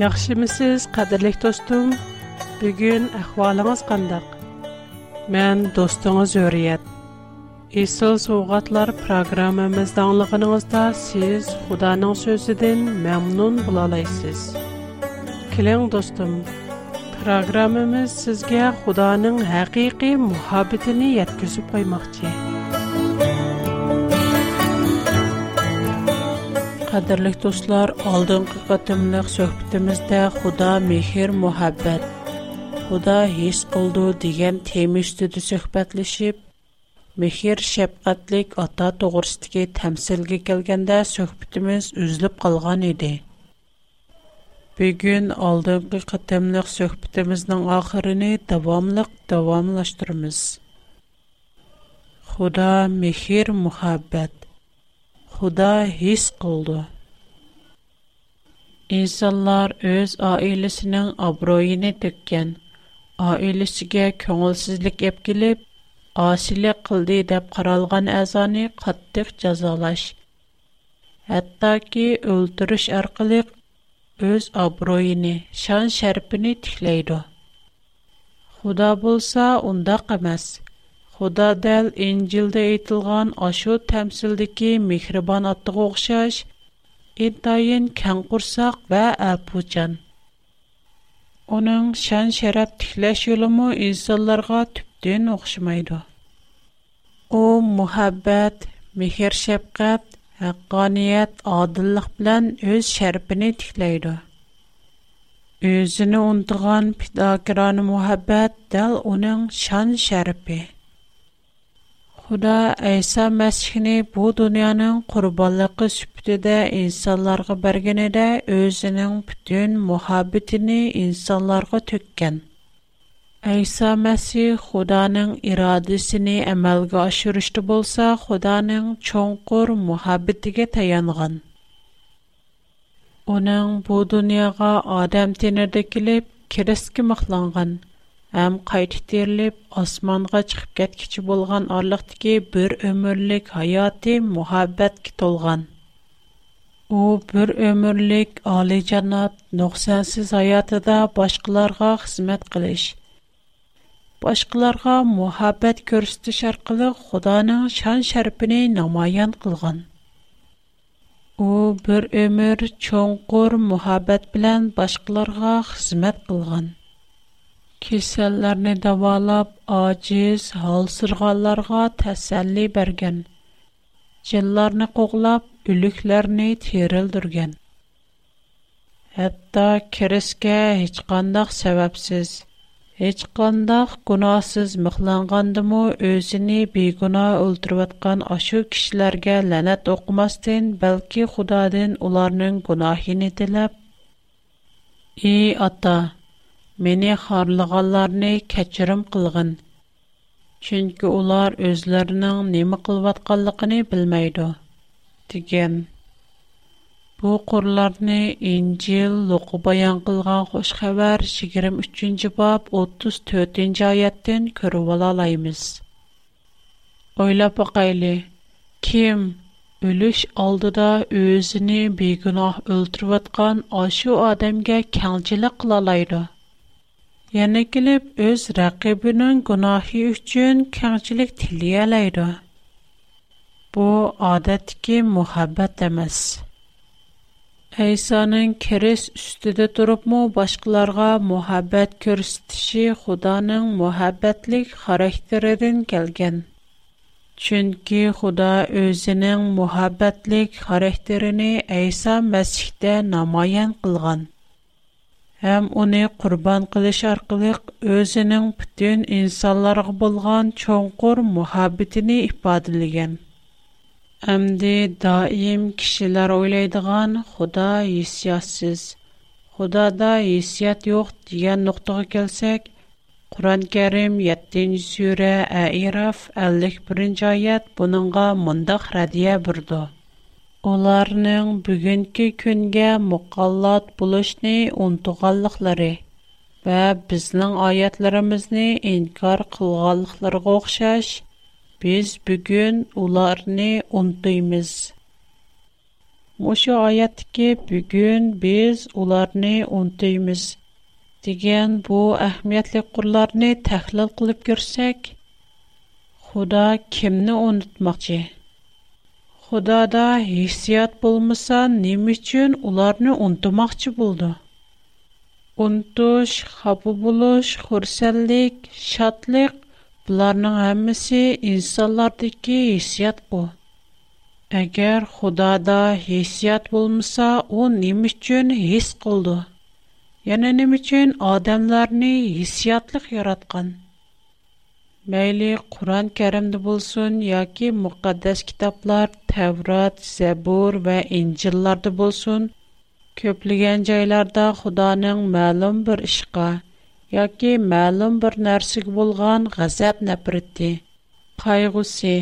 Yaxşı mı siz, qadirlik dostum? Bugün əhvalınız qandaq? Mən dostunuz Öryət. İsil soğatlar proqramımız siz xudanın sözüdən məmnun bulalaysız. Kilən dostum, proqramımız sizgə xudanın həqiqi muhabbetini yetküzü قدرلیک دوستlar عالدم کاتم نخ худа میزد muhabbat Худа محبت خدا هیس کلدو دیگن تیمیش تو دسخبت لشیب میخیر شب قتلیک آتا تو گرست که تمسلگی کلگند سوخت میز ازلب قلگانیده بیگن عالدم کاتم Худа хис кылды. Инсанлар өз аилесинең абройын төккән, аилесигә көңелсезлек әп килеп, асиле кылды дип каралган әзаны катты язалаш. Хәтта ки өлтүриш аркылы өз абройын, шан шәрпин тиклейди. Худа булса, унда кемас. Худа дел инҗилдә әйтелгән ашу тәмсилдә ки мехрибан аттыгы огышәш Эн тайен кяңкурсак ва апуҗан. Уның шан шарап şәрәп тиклэш елымы insanlarга түптән огышмайды. Ол мәхәббәт, михәр, шәфкать, хакканият адылыг белән үз şәрфине тикләйды. Үзене ундыран, пидәкран мәхәббәт дә уның шан şәрфи. Худа Айса Масихни бу дөньяның курбанлыгы сүптедә инсанларга бергенедә өзенең бүтән мөхәббәтен инсанларга төккән. Айса Масих Худаның ирадәсен әмәлгә ашырышты булса, Худаның чоңкур мөхәббәтегә таянган. Оның бу дөньяга адам тенердә килеп, кереске мәхланган – Әм қайт терлеп асманға чыгып кэт кичі болған арлықтики бір өмірлик хаяты мухаббэт кит олған. У бір өмірлик али-чанат, нохсансыз хаятыда башқыларға хзимэт қилиш. Башқыларға мухаббэт көрсісті шарқылы худанын шан шарпіний намайян қылған. У бір өмір чонгур мухаббэт билан башқыларға хзимэт қылған kesellerini davalab, aciz, hal sırgallarga təsəlli bərgən, cillarını qoğlab, ülüklərini tirildirgən. Hətta kereskə heç qandaq səbəbsiz, heç qandaq günahsız mıxlanğandımı özünü ашу günah öldürvətqan aşı kişilərgə lənət oqmasdın, bəlki xudadın onlarının günahini meni xorlaganlarni kechirim qilg'in. Чөнки улар үзләренең неме кылватканлыгын белмәйди, дигән. Бу курларны Инҗил луқы баян кылган хуш хәбәр 23-нче баб 34-нче аяттан күреп ала алабыз. Ойлап бакайлы. Ким өлүш алдыда өзүне бегунаһ өлтүрүп аткан ашу адамга кәңчилек кыла алайды? yana kelib o'z raqibining gunohi uchun kengchilik tilayalaydi bu odatdagi muhabbat emas Әйсаның кирис үстіде тұрыпмы башқаларға мұхаббәт көрсетіші Худаның мұхаббәтлік характеріден келген. Чүнки Худа өзінің мұхаббәтлік xarakterini Әйса мәсіхте намаян қылған. әм уни курбан килеш аркылык özенең бүтән инсанарлык булган чонкор мөхәббитене ифат дигән. даим кешеләр ойлайдыган, худа ясыязсыз. Худо да ясыят юк дигән нуқтага кэлсәк, Куран-Карим 7-нчы сүре А'ираф 51-нче аят буныңга мөндәх радия бирде. ularning bugungi kunga muqallad bo'lishni unutganliklari va bizning oyatlarimizni inkor qilganliklariga o'xshash biz bugun ularni unutaymiz Мушу аятки бүгін біз уларны унтыймыз деген бу әһмиятле курларны тәхлил кылып көрсәк, Худа кимне унутмакчы? xudoda hissiyot bo'lmasa nima uchun ularni unutmoqchi bo'ldi unutish xafa bo'lish xursandlik shodlik bularning hammasi insonlardagi hissiyot bu agar xudoda hissiyot bo'lmasa u nima uchun his qildi yana nima uchun odamlarni hissiyotliq yaratgan mayli qur'on karimda bo'lsin yoki muqaddas kitoblar Тәврат, Забур ва Инҗилларда булсын, көплегән җайларда Худаның мәлум бер ишкә яки мәлум бер нәрсәгә булган гәзәп нәпритте. Кайгысы,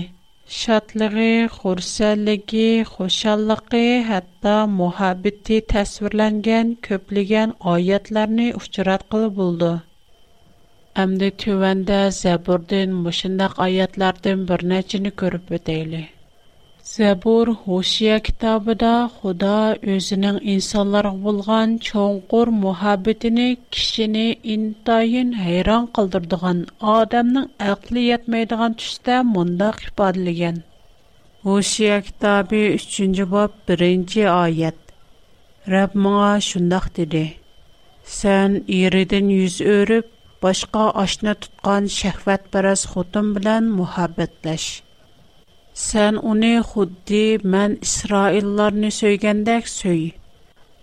шатлыгы, хурсәллеге, хушаллыгы, хәтта мохаббәте тасвирланган көплегән аятларны учрат кылып булды. Әмде түбәндә Зәбурдин мошындак аятлардан бер нәчене күреп үтәйле. زەبۇر ھوشىيە كىتابىدا خۇدا ئۆزىنىڭ ئىنسانلارغا بولغان چوڭقۇر مۇھەببىتىنى كىشىنى ئىنتايىن ھەيران قالدۇرىدىغان ئادەمنىڭ aqli يەتمەيدىغان تۈستە مۇنداق ئىپادىلىگەن ھوشىيە كىتابى 3 باب 1 ئايەت رەب ماڭا شۇنداق دېدى سەن ئېرىدىن يۈز ئۆرۈپ باشقا ئاشنا تۇتقان شەھۋەتپەرەس خوتۇن bilan muhabbatlash Сән уни худди мен Исраилларны сөйгәндәк сөй.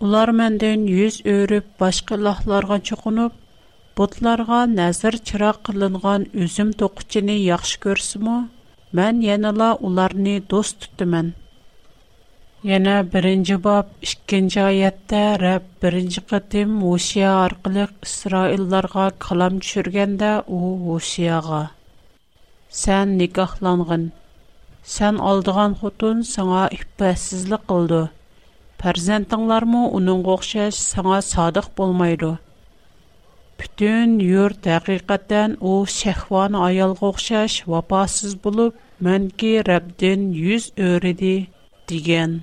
Улар мендән йөз өрүп башка лахларга чукунып, бутларга нәзир чырак кылынган үзем токучыны яхшы көрсүмө? Мен янала уларны дос тутумен. Яна беренче баб 2-нче аятта Рәб беренче кытым Мусия аркылы Исраилларга калам төшергәндә у Мусияга: "Сән никахланган, Сән алдыган хутун сыңа иппәсизлек кылды. Фәрзәнтыңларму уның оқшаш сыңа садык болмайды. Бүтүн юр тәқиқаттан у шәхван аялга оқшаш вапасыз булып, мәнки Рәбдин юз өреди диген.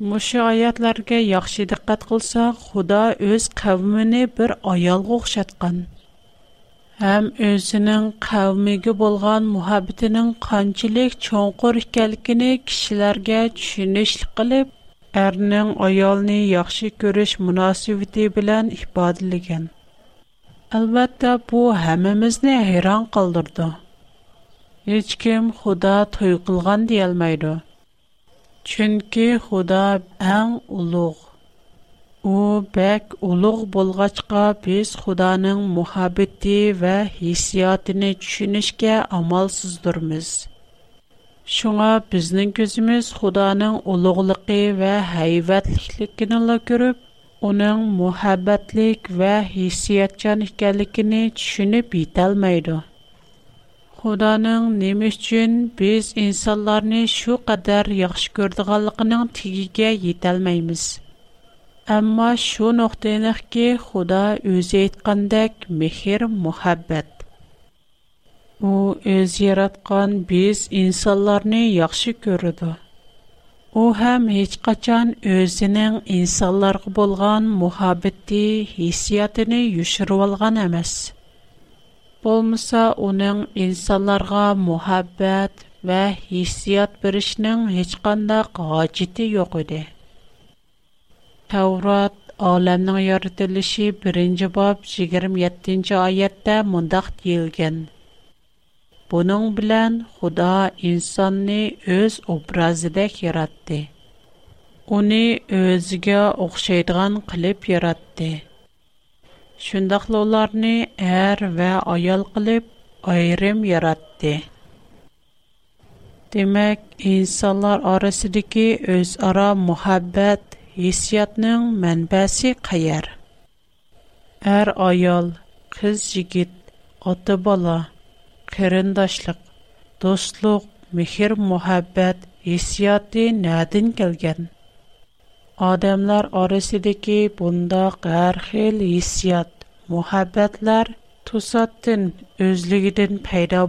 Мушы аятларга яхшы диккәт кылсак, Худа өз кавмыны бер аялга оқшаткан. Әм өзінің қавмигі болған мухаббитінің қанчилик чонғу рихкалікини кишиларге чунишлі қилип, әрінің ойолни яхшы көріш мунасив дейбилен ихбадилиген. Албетта, бу хамимызни айран қалдырды. Ич ким худа той қылған дейалмайды. Чунки худа баң улуғ. u bak ulug' bo'lg'achqa biz xudoning muhabbati va hissiyotini tushunishga amalsizdirmiz shunga bizning ko'zimiz xudoning ulug'ligi va hayvatlikligini ko'rib uning muhabbatlik va hissiyatchan ekanligini tushunib yetolmaydi xudoning nima uchun biz insonlarni shu qadar yaxshi ko'rdiganligining tagiga yetolmaymiz Амма шу нокта нәкъ Худа үзе әйткәндәк, мехер мухаббәт. У үз яраткан без инсанларны яхшы күрәде. У һәм һеч качан үзенең инсанларга булган мухаббәте хиссиятын юшырып алган эмас. Булмаса уның инсанларга мухаббәт ва хиссият беришнең һеч кандай хаҗите юк Таурат Аламның яратылышы 1-нче баб 27-нче аятта мондак дилгән. Буның белән Худа инсанны үз образыдә яратты. Уни өзгә оқшайдыган кылып яратты. Шундакла уларны әр вә аял кылып айрым яратты. Демәк, инсанлар арасындагы үз ара мөхәббәт Есиятнең мәнбасы каер? Әр аял, кыз, jigit, ата-бала, кәрындашлык, дустык, михер, мәхәббәт Есият эндән килгән. Адамлар арасында ки бунда кар хәл Есият, мәхәббәтләр тусатын үзлегедән файда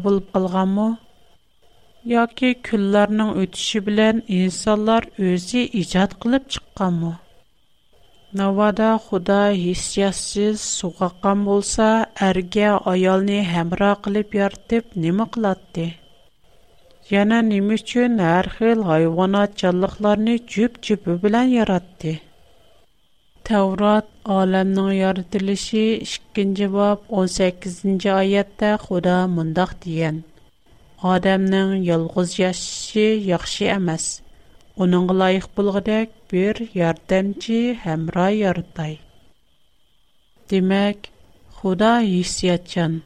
yoki kunlarning o'tishi bilan insonlar o'zi ijod qilib chiqqanmi navoda xudo hissiyatsiz sug'aqqan bo'lsa erga ayolni hamroh qilib yoritib nima qiladi yana nima uchun har xil hayvonotchanliqlarni jup jupi bilan yaratdi Tavrat olamning yaratilishi 2-bob 18-oyatda Xudo mundoq degan: Адамның ялгыз яшы яхшы эмес. Уның лайык булгыдак бер ярдәмчи һәм рай яртай. Димәк, Худа хиссиятчан.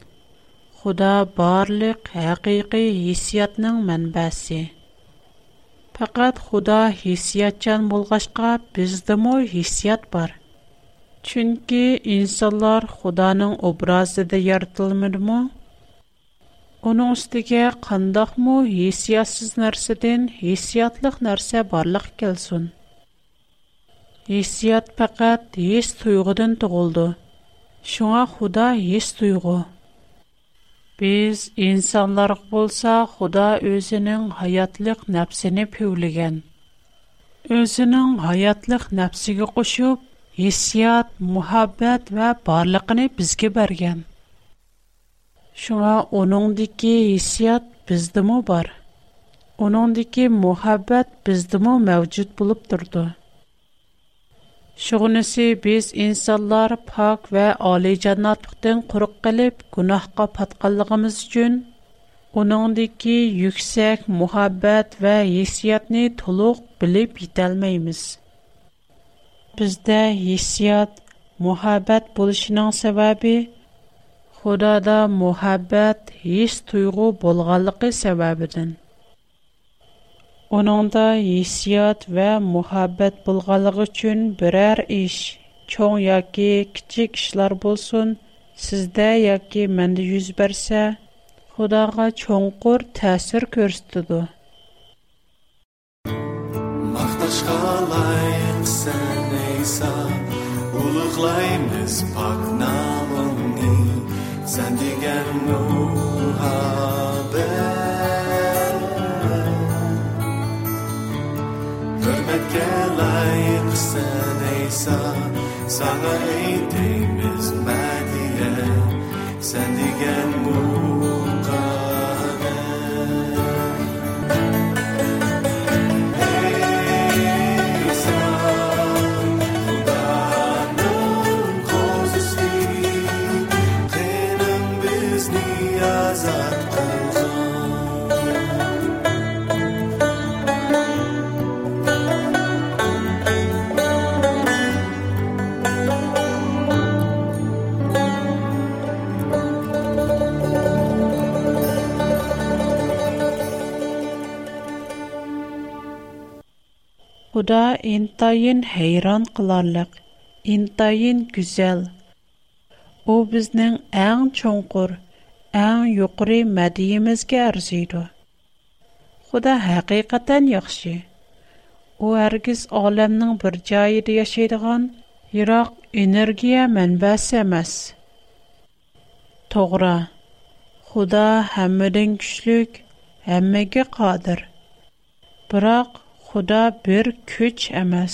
Худа барлык хакыйкы хиссиятның мәнбәсе. Фақат Худа хиссиятчан булгашка биздемо хиссият бар. Чөнки инсанлар Худаның образы да яртылмыдымы? оның үстіге қандық мұ есіясыз нәрседен есіятлық нәрсе барлық келсін. Есіят пәкәт ес тұйғыдын тұғылды. Шуңа худа ес тұйғы. Біз инсанларық болса, худа өзінің ғайатлық нәпсіні пөвліген. Өзінің ғайатлық нәпсігі құшып, есіят, мұхаббәт вә барлықыны бізге бәрген. Şuna onundakı hissiyat bizdimi bar. Onundakı muhabbət bizdimi mövcud bulub durdu. Şunisi biz insanlar pak və alicənatlıqdan quruq qılıb günahqa patqanlığımız üçün onundakı yüksək muhabbət və hissiyatni toluq bilib yetəlməyimiz. Bizdə hissiyat, muhabbət buluşunun səbəbi – Худада мухаббат һис туйгу булганлыгы сәбәбеннән. Оның да исият ва мухаббат булганлыгы өчен берәр эш, чоң яки кичек эшләр булсын, сездә яки мендә йөз берсә, Худага чоңкур тәсир күрсәтүди. Мақташқа лайықсан, Нейсан, ұлықлаймыз пақ Sen diger muhabbet Hürmetke layıksın eysa Sana ey değmez madiye Sen diger muhabbet Худа интайын хейран кыларлык, интайын гүзел. У бизнең әң чоңкур, әң юқры мәдиемезгә арзыйды. Худа хакыйкатан яхшы. У әргиз аламның бер җайыда яшәйдиган ерак энергия мәнбәсе эмас. Тогра. Худа һәммәдән көчлек, һәммәгә кадир. Бирақ Худа бер күч әмәс.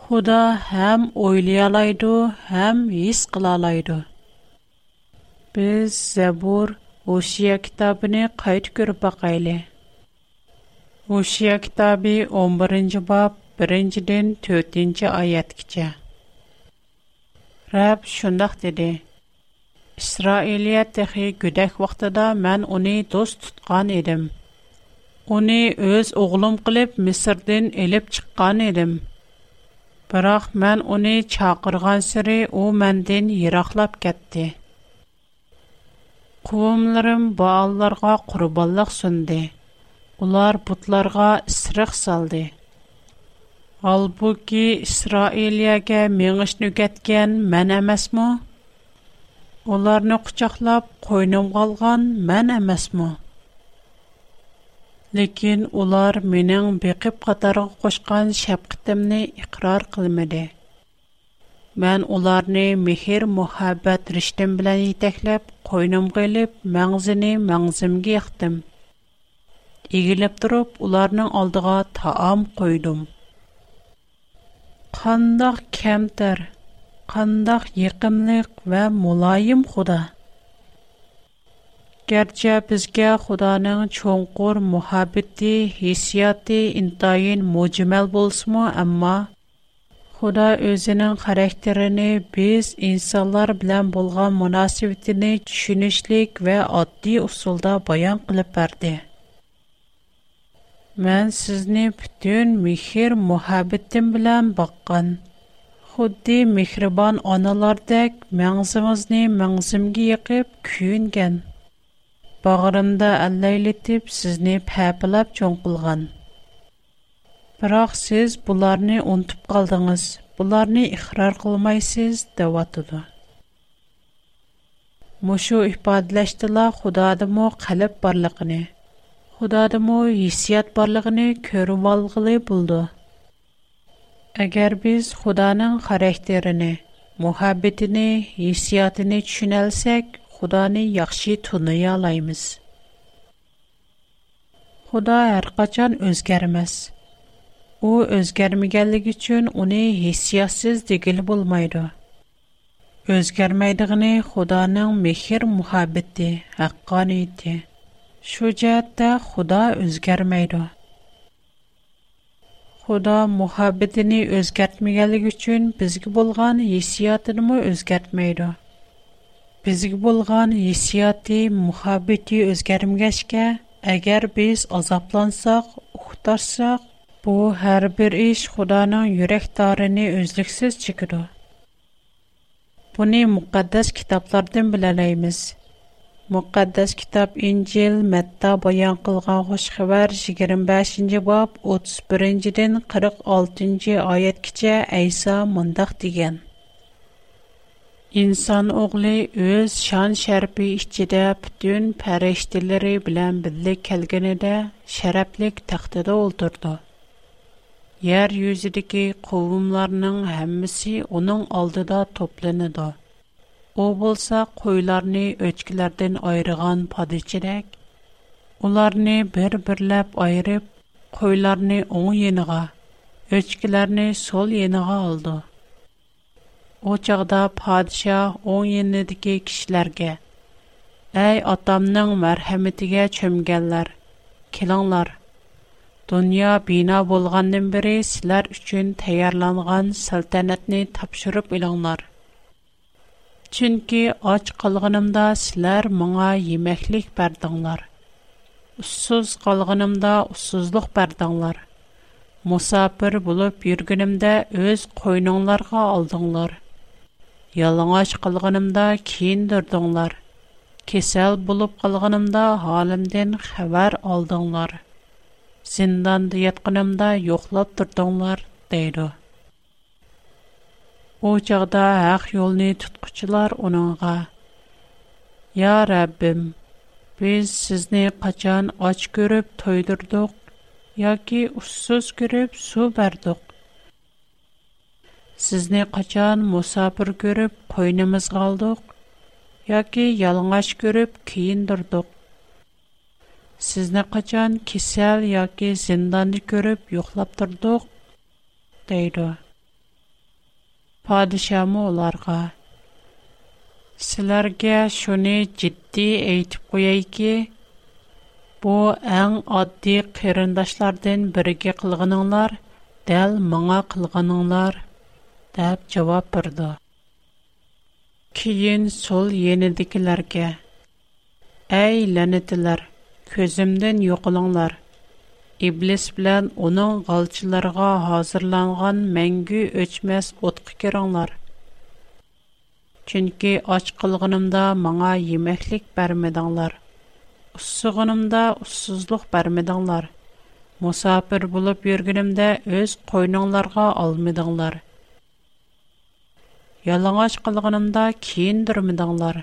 Худа һәм ойлыялайды, һәм ис кылалайды. Без Забур Усия китабын кайт күреп бакайлы. Усия китабы 11-нче бап 1-дән 4-нче аяткача. Рәб шундый диде: Исраилия техи гүдәк вакытыда уни дост тоткан идем. Оны өз оғлым қылып, Мисрдан элиб чыққан едім, бірақ мән уни чақырған сүрі о мәнден ерақлап кәтті. Құвымларым бааларға құрыбалық сүнді, Олар бұтларға исриқ салды. Албуки Исраилияга мән кеткен мен эмесму? құчақлап, қойным қалған мән мен мұ? Ләкин улар менең бекеп катарга кушкан шапкытымны икрар кылмады. Мен уларны мехер мухаббат риштем белән итәкләп, койным гылып, мәңзене мәңзимге яктым. Игелеп торып, уларның алдыга таам койдым. Кандак кемтер, кандак якымлык ва мулайым худа. گرچه بزگه خدا نه چونکر محبتی حسیاتی این تاین مجمل بولس ما، اما خدا insanlar این خرخترانه بیز انسان‌لر بلن بلغا усулда баян شنیشلیک و آدی اصول دا بیان قل پرده. من سزنی михрибан аналардак محبتیم بلن باقان. خودی бағырында алейлетип, сізни пәпілап чон қылған. Бірақ сіз бұларни унтип қалдыңыз, бұларни ихрар қылмай сіз, дэва туду. Мушу іхбадиләштіла худаады му қаліп барлығни. Худаады му ісият барлығни көрум алғылы бұлду. Агар біз Xudoni yaxshi tunayalaymiz. Xudo hər qaçan özgərməz. U özgərməyənlik üçün uni hissiyatsız digil bulmaydı. Özgərməydigini Xudanın mehr muhabbəti, haqqaniyyəti. Şu cəhətdə Xuda özgərməydi. Xuda muhabbətini özgərtməyənlik üçün bizə bolğan hissiyatını mı özgərtməydi? bizga bo'lgan hissiyoti muhabbati o'zgarmagachga agar biz azoblansak uxtarsak bu har bir ish xudoning yurakdorini torini o'zliksiz chekidi buni muqaddas kitoblardan bilalaymiz muqaddas kitob injil matta bayon qilgan xush xabar yigirma beshinchi bob o'ttiz birinchidan qirq oltinchi oyatgacha ayso mundoq degan İnsan oğlu öz şan şərbi içində bütün pərəştiləri bilən birlik kəlgənədə şərəblik təxtədə oldurdu. Yer yüzüdəki qovumlarının həmmisi onun aldıda toplanıdı. O bolsa qoylarını öçkilərdən ayrıqan padıçirək, onlarını bir-birləb ayırıb, qoylarını onun yeniğa, öçkilərini sol yeniğa aldı.'' O падиша پادشاه اون یه ندیگه کشلرگه. ای آدم نم مرحمتیه бина مگلر کلانلر. دنیا بینا بولغان نمبریس тапшырып چن تیار ач سلطنت نی تبشرب ایلانلر. چنکی آج قلغنم داس لر معا ی مخلیق بردانلر. اسوس قلغنم Ялыңаш қылғанымда кейін дұрдыңлар. Кесел болып қылғанымда халымден хәбәр алдыңлар. Зиндан дейетқанымда йоқлап дұрдыңлар, дейді. О жағда әқ еліне тұтқычылар оныңға. Я Рәббім, біз сізіне қачан ач көріп тойдырдық, яки ұссыз көріп су Сізні қачан мұсапыр көріп, қойнымыз қалдық, яки ялыңаш көріп, кейін дұрдық. Сізні қачан кесел, яки зинданды көріп, юқлап тұрдық, дейді. Падышамы оларға. Сілерге шуны жидді әйтіп қойайки, бу әң адди қирындашлардың бірге қылғыныңлар, дәл мұңа қылғыныңлар – деп жавап берди. Кийин сол енидикларга: "Эй ланатлар, көзүмдөн жоқолуңлар. Иблис менен анын галчыларга азырланган мәңгү өчмәс отқа кириңлар. Чөнки ач кылгынымда маңа йемеклик бермедиңлар. Уссугынымда уссузлук бермедиңлар. Мусафир булып йөргенимдә өз койныңларга алмадыңлар." Ялан ач қылғанымда кейін дур və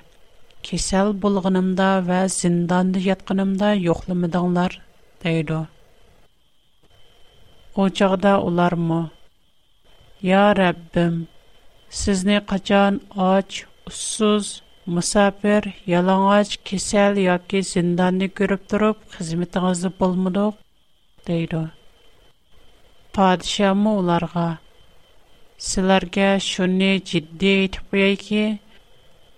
Кесал бұлғанымда ва зинданды ятғанымда Йохлы миданлар, дейдо. Учағда улар му? Я рэббім, сізни қачан ач, Усуз, мусапир, ялан ач, кесал, Яки зинданды күріп дуруп, Хызмитаназы болмуду, سلرگه شنی جدی تپیه که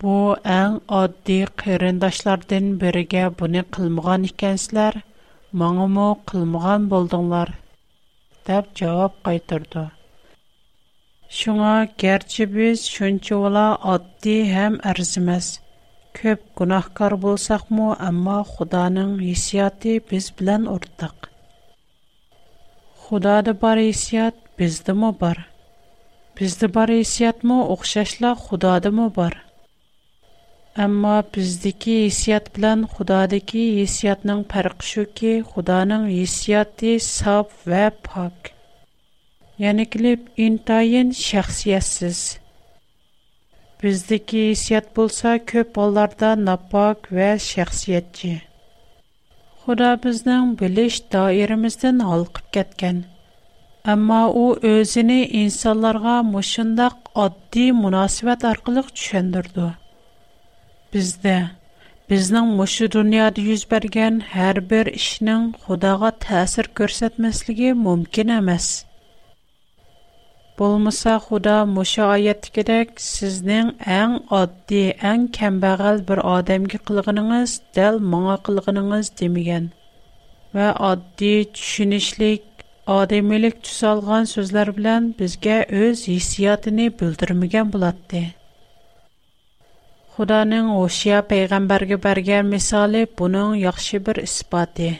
بو این آدی قیرنداش لردن برگه بونی قلمغان اکنس لر مانمو قلمغان بولدن لر دب جواب قیتردو شنگا گرچه بیز شنچه ولا آدی هم ارزمز کب گناهکار بولسخمو اما خدا نن حسیاتی بیز بلن бар Бізді бар исият му ухшашла худады му бар? Амма біздіки исият билан худадыки исиятның парықшу ки худаның исиятти сап вэ пак. Яниклип, ин тайин шахсияссиз. Біздіки исият болса көп аларда напак вэ шахсиятчи. Худа біздің билиш таеріміздің алқып кеткен. Әмма ул өзіні инсаларға мошындак адди мұнасибет арқылық түшендірді. Бізді, біздің мошы дұниады юз бәрген, әр бір ішінің құдаға тәсір көрсетмесіліге мүмкін әмәс. Бұлмыса худа мұшы айет кедек, сіздің әң адди, әң кәмбагал бір адамге қылғыныңыз, дәл моңа қылғыныңыз демеген. Ва адди, түшінішлік, Адемелек түс алған сөзлер білән бізге өз есиятыны бүлдірмеген бұлатты. Худаның Ошия пейғамбарге бәрген месалы бұның яқшы бір іспаты.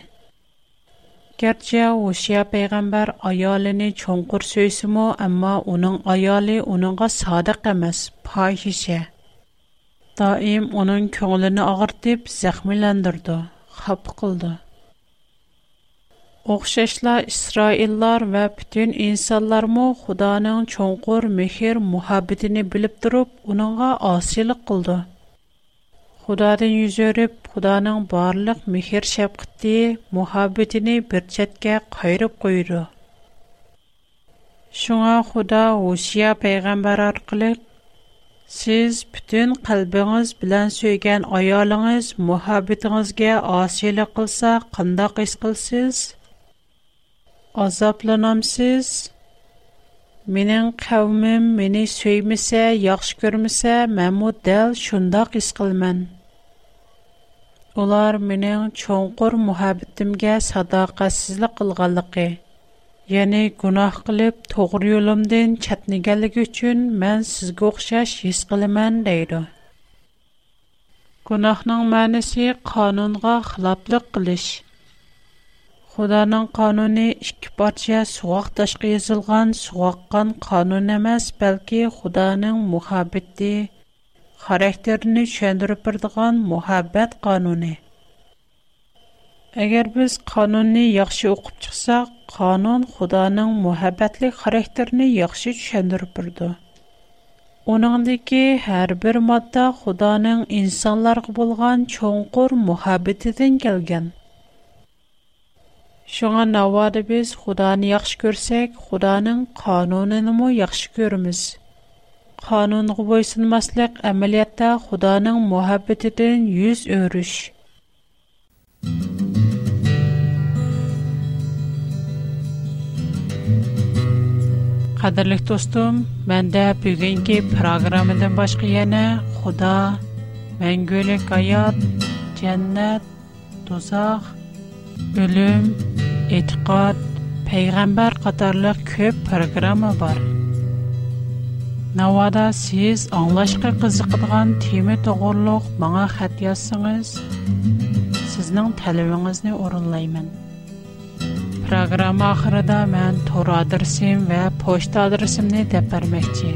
Герче Ошия пейғамбар аялыны чонқыр сөйсі му, амма оның аялы оныңға садық әмәс, пахише. Даим оның көңіліні ағыртып, зәхмілендірді, хап қылды. Oxşaşla isroillar va butun insanlarmı Xudanın çonqur mehir muhabbatini bilib turib uningga osiylik qildi Xudadan yuz örüb, xudoning barlıq mehir şəfqəti, muhabbatini bir chetga qayırıb qo'ydi shunga Xuda Huşiya payg'ambar orqali siz butun qalbingiz bilan suygan ayolingiz muhabbatingizga osiylik qilsa qandoq his qilsiz azablanamsız? Mening qavmim meni söyməsə, yaxşı görməsə, məmmu dəl şundaq his qılmən. Ular mening çonqur muhabbetimga sadaqatsizlik qılğanlıqı, yəni günah qılıb toğru yolumdan çatniganligi üçün mən sizə oxşaş his qılmən deydi. Günahның mənisi qanunğa xilaflıq qilish. Худаның кануны ике партия суак ташкы язылган суаккан канун эмес, бәлки Худаның мухаббетти характерни чөндүрүп бердиган мухаббет кануны. Әгәр без канунны яхшы окуп чыксак, канун Худаның мухаббетлик характерни яхшы чөндүрүп бердү. Оныңдыки һәр бир матта Худаның инсанларга булган чоңкур мухаббетидән келген. Шуңа навады біз Худаны яхшы көрсек, Худаның қануныны му яхшы көрміз. Қануныңғы бойсын маслық әмелетті Худаның мухаббетеден юз өріш. Қадырлық достым, мәндә бүгінгі программадан башқы ене Худа, мәңгөлік аят, жәннәт, тозақ, ölüm, etiqat, peyğəmbər қатарлы köp программа бар. Навада сіз аңлашқа қызықтыған темі тұғырлық маңа қат ясыңыз, сізнің тәліміңізіне орынлаймын. Программа ақырыда мән тұр адырсым вә пошт адырсымны дәпірмекте.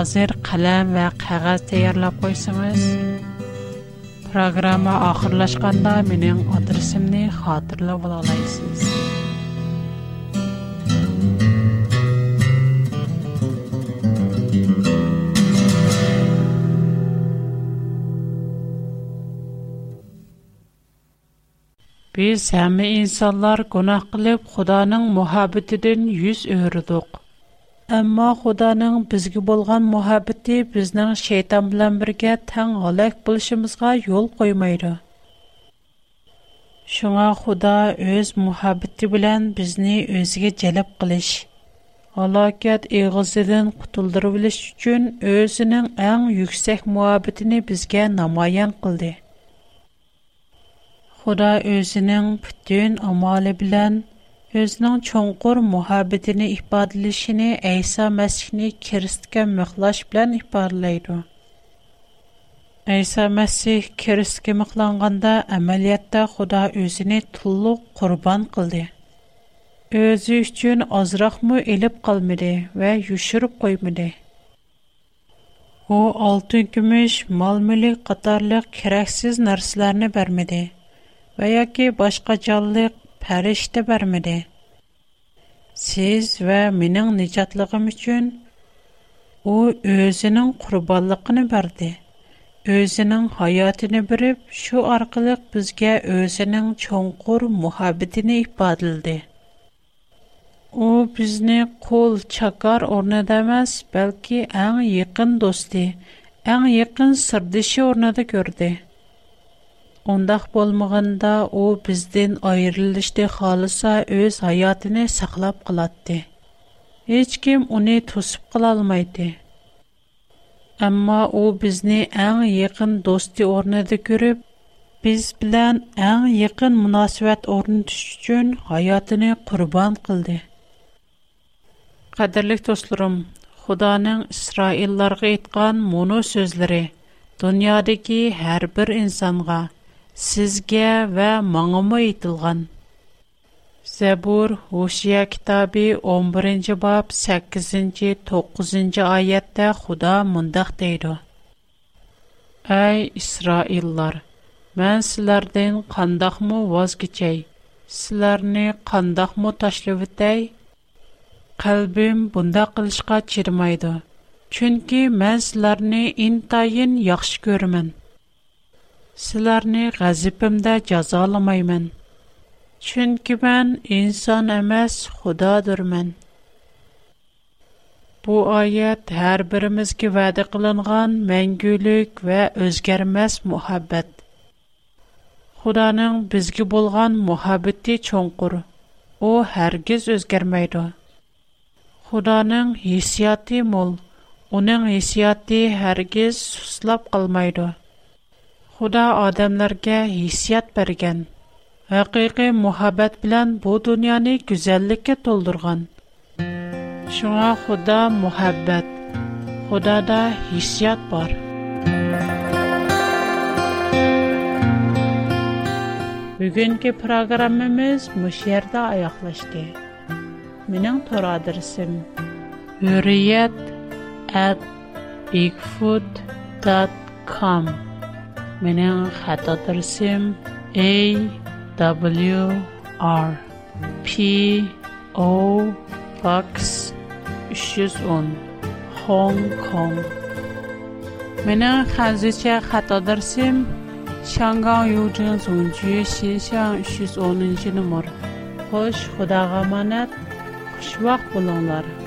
Азыр қалам вә қағаз тәйірлап қойсыңыз, Программа ахырлашканда менің адресимни хатırlап ала аласыз. Биз һәм инсанлар гунах кылып, Худоның мөхәббәтен 100 өрдүк. Амма, Худаның безге болған мұхабіті бізнің шейтан білән бірге тән ғалек бұлшымызға ел қоймайды. Шуңа Худа өз мұхабіті білән бізні өзге жәліп қылыш. Алакет иғызыдын құтылдыру біліш үчін өзінің әң юксек мұхабітіні бізге намайян қылды. Худа өзінің пүттін амалы білән özünün çonqur muhabbetini ifadələşini İsa Məsihni Kiristə miqlaş bilan ifadelaydı. İsa Məsih Kiristə miqlanğanda əməliyyatda Xuda özünü tulluq qurban qıldı. Özü üçün azraqmı elib qalmadı və yuşurub qoymadı. O altın, gümüş, mal-mülk qatarlıq kərəksiz nərsələrini bərmədi və ya ki başqa canlıq pärişte bermedi. Siz və minin nicatlığım üçün o özünün qurballıqını berdi. Özünün hayatını birip şu arqılıq bizge özünün çonkur muhabbetini ipadildi. O bizni kol çakar orna demez, belki en yakın dosti, en yakın sırdışı ornada gördü.'' Ondaq bolmaganda u bizdən ayrılışdı xalisa öz həyatını saqlab qalatdı. Heç kim onu tosub qala almaydı. Amma u bizni ən yaxın dosti ornada görüb, biz bilan ən yaxın münasibət ornatish üçün həyatını qurban qıldı. Qadirlik dostlarım, Xudanın İsraillərə etqan mono sözləri dünyadakı hər bir insonga sizgə və mağama itilgan. Zəbur Huşiya kitabı 11-ci bab 8-ci 9-cu ayətdə Xuda mındaq deyir. Ey İsraillar, mən sizlərdən qandaqmı vazgeçəy, sizlərni qandaqmı taşlıvətəy? Qalbim bunda qilishqa çirmaydı. Чөнки мен силәрне интайын яхшы күрәмен. Sizlarni g'azibimda jazolamayman. Chunki men inson emas, Xudodurman. Bu oyat har birimizga va'da qilingan mangulik va o'zgarmas muhabbat. Xudoning bizga bo'lgan muhabbati cho'nqur. U hargiz o'zgarmaydi. Xudoning hissiyoti mo'l. Uning hissiyoti hargiz suslab qolmaydi. Худа адамларгә хисят бергән. Хакыйкы мөхәббәт белән бу дөньяны гүзәллеккә толдырган. Шуңа Худа мөхәббәт. Худада хисят бар. Бүгенге программабыз мөшәрдә аяклашты. Минем тор адресым: منن خطا درسم A W R P O P 310 هونگ کونگ منن خانزیچه خطا درسم شانگان یو جن زون جی شی 310 نمبر خوش خدا غمانت خوش وقت بولونلار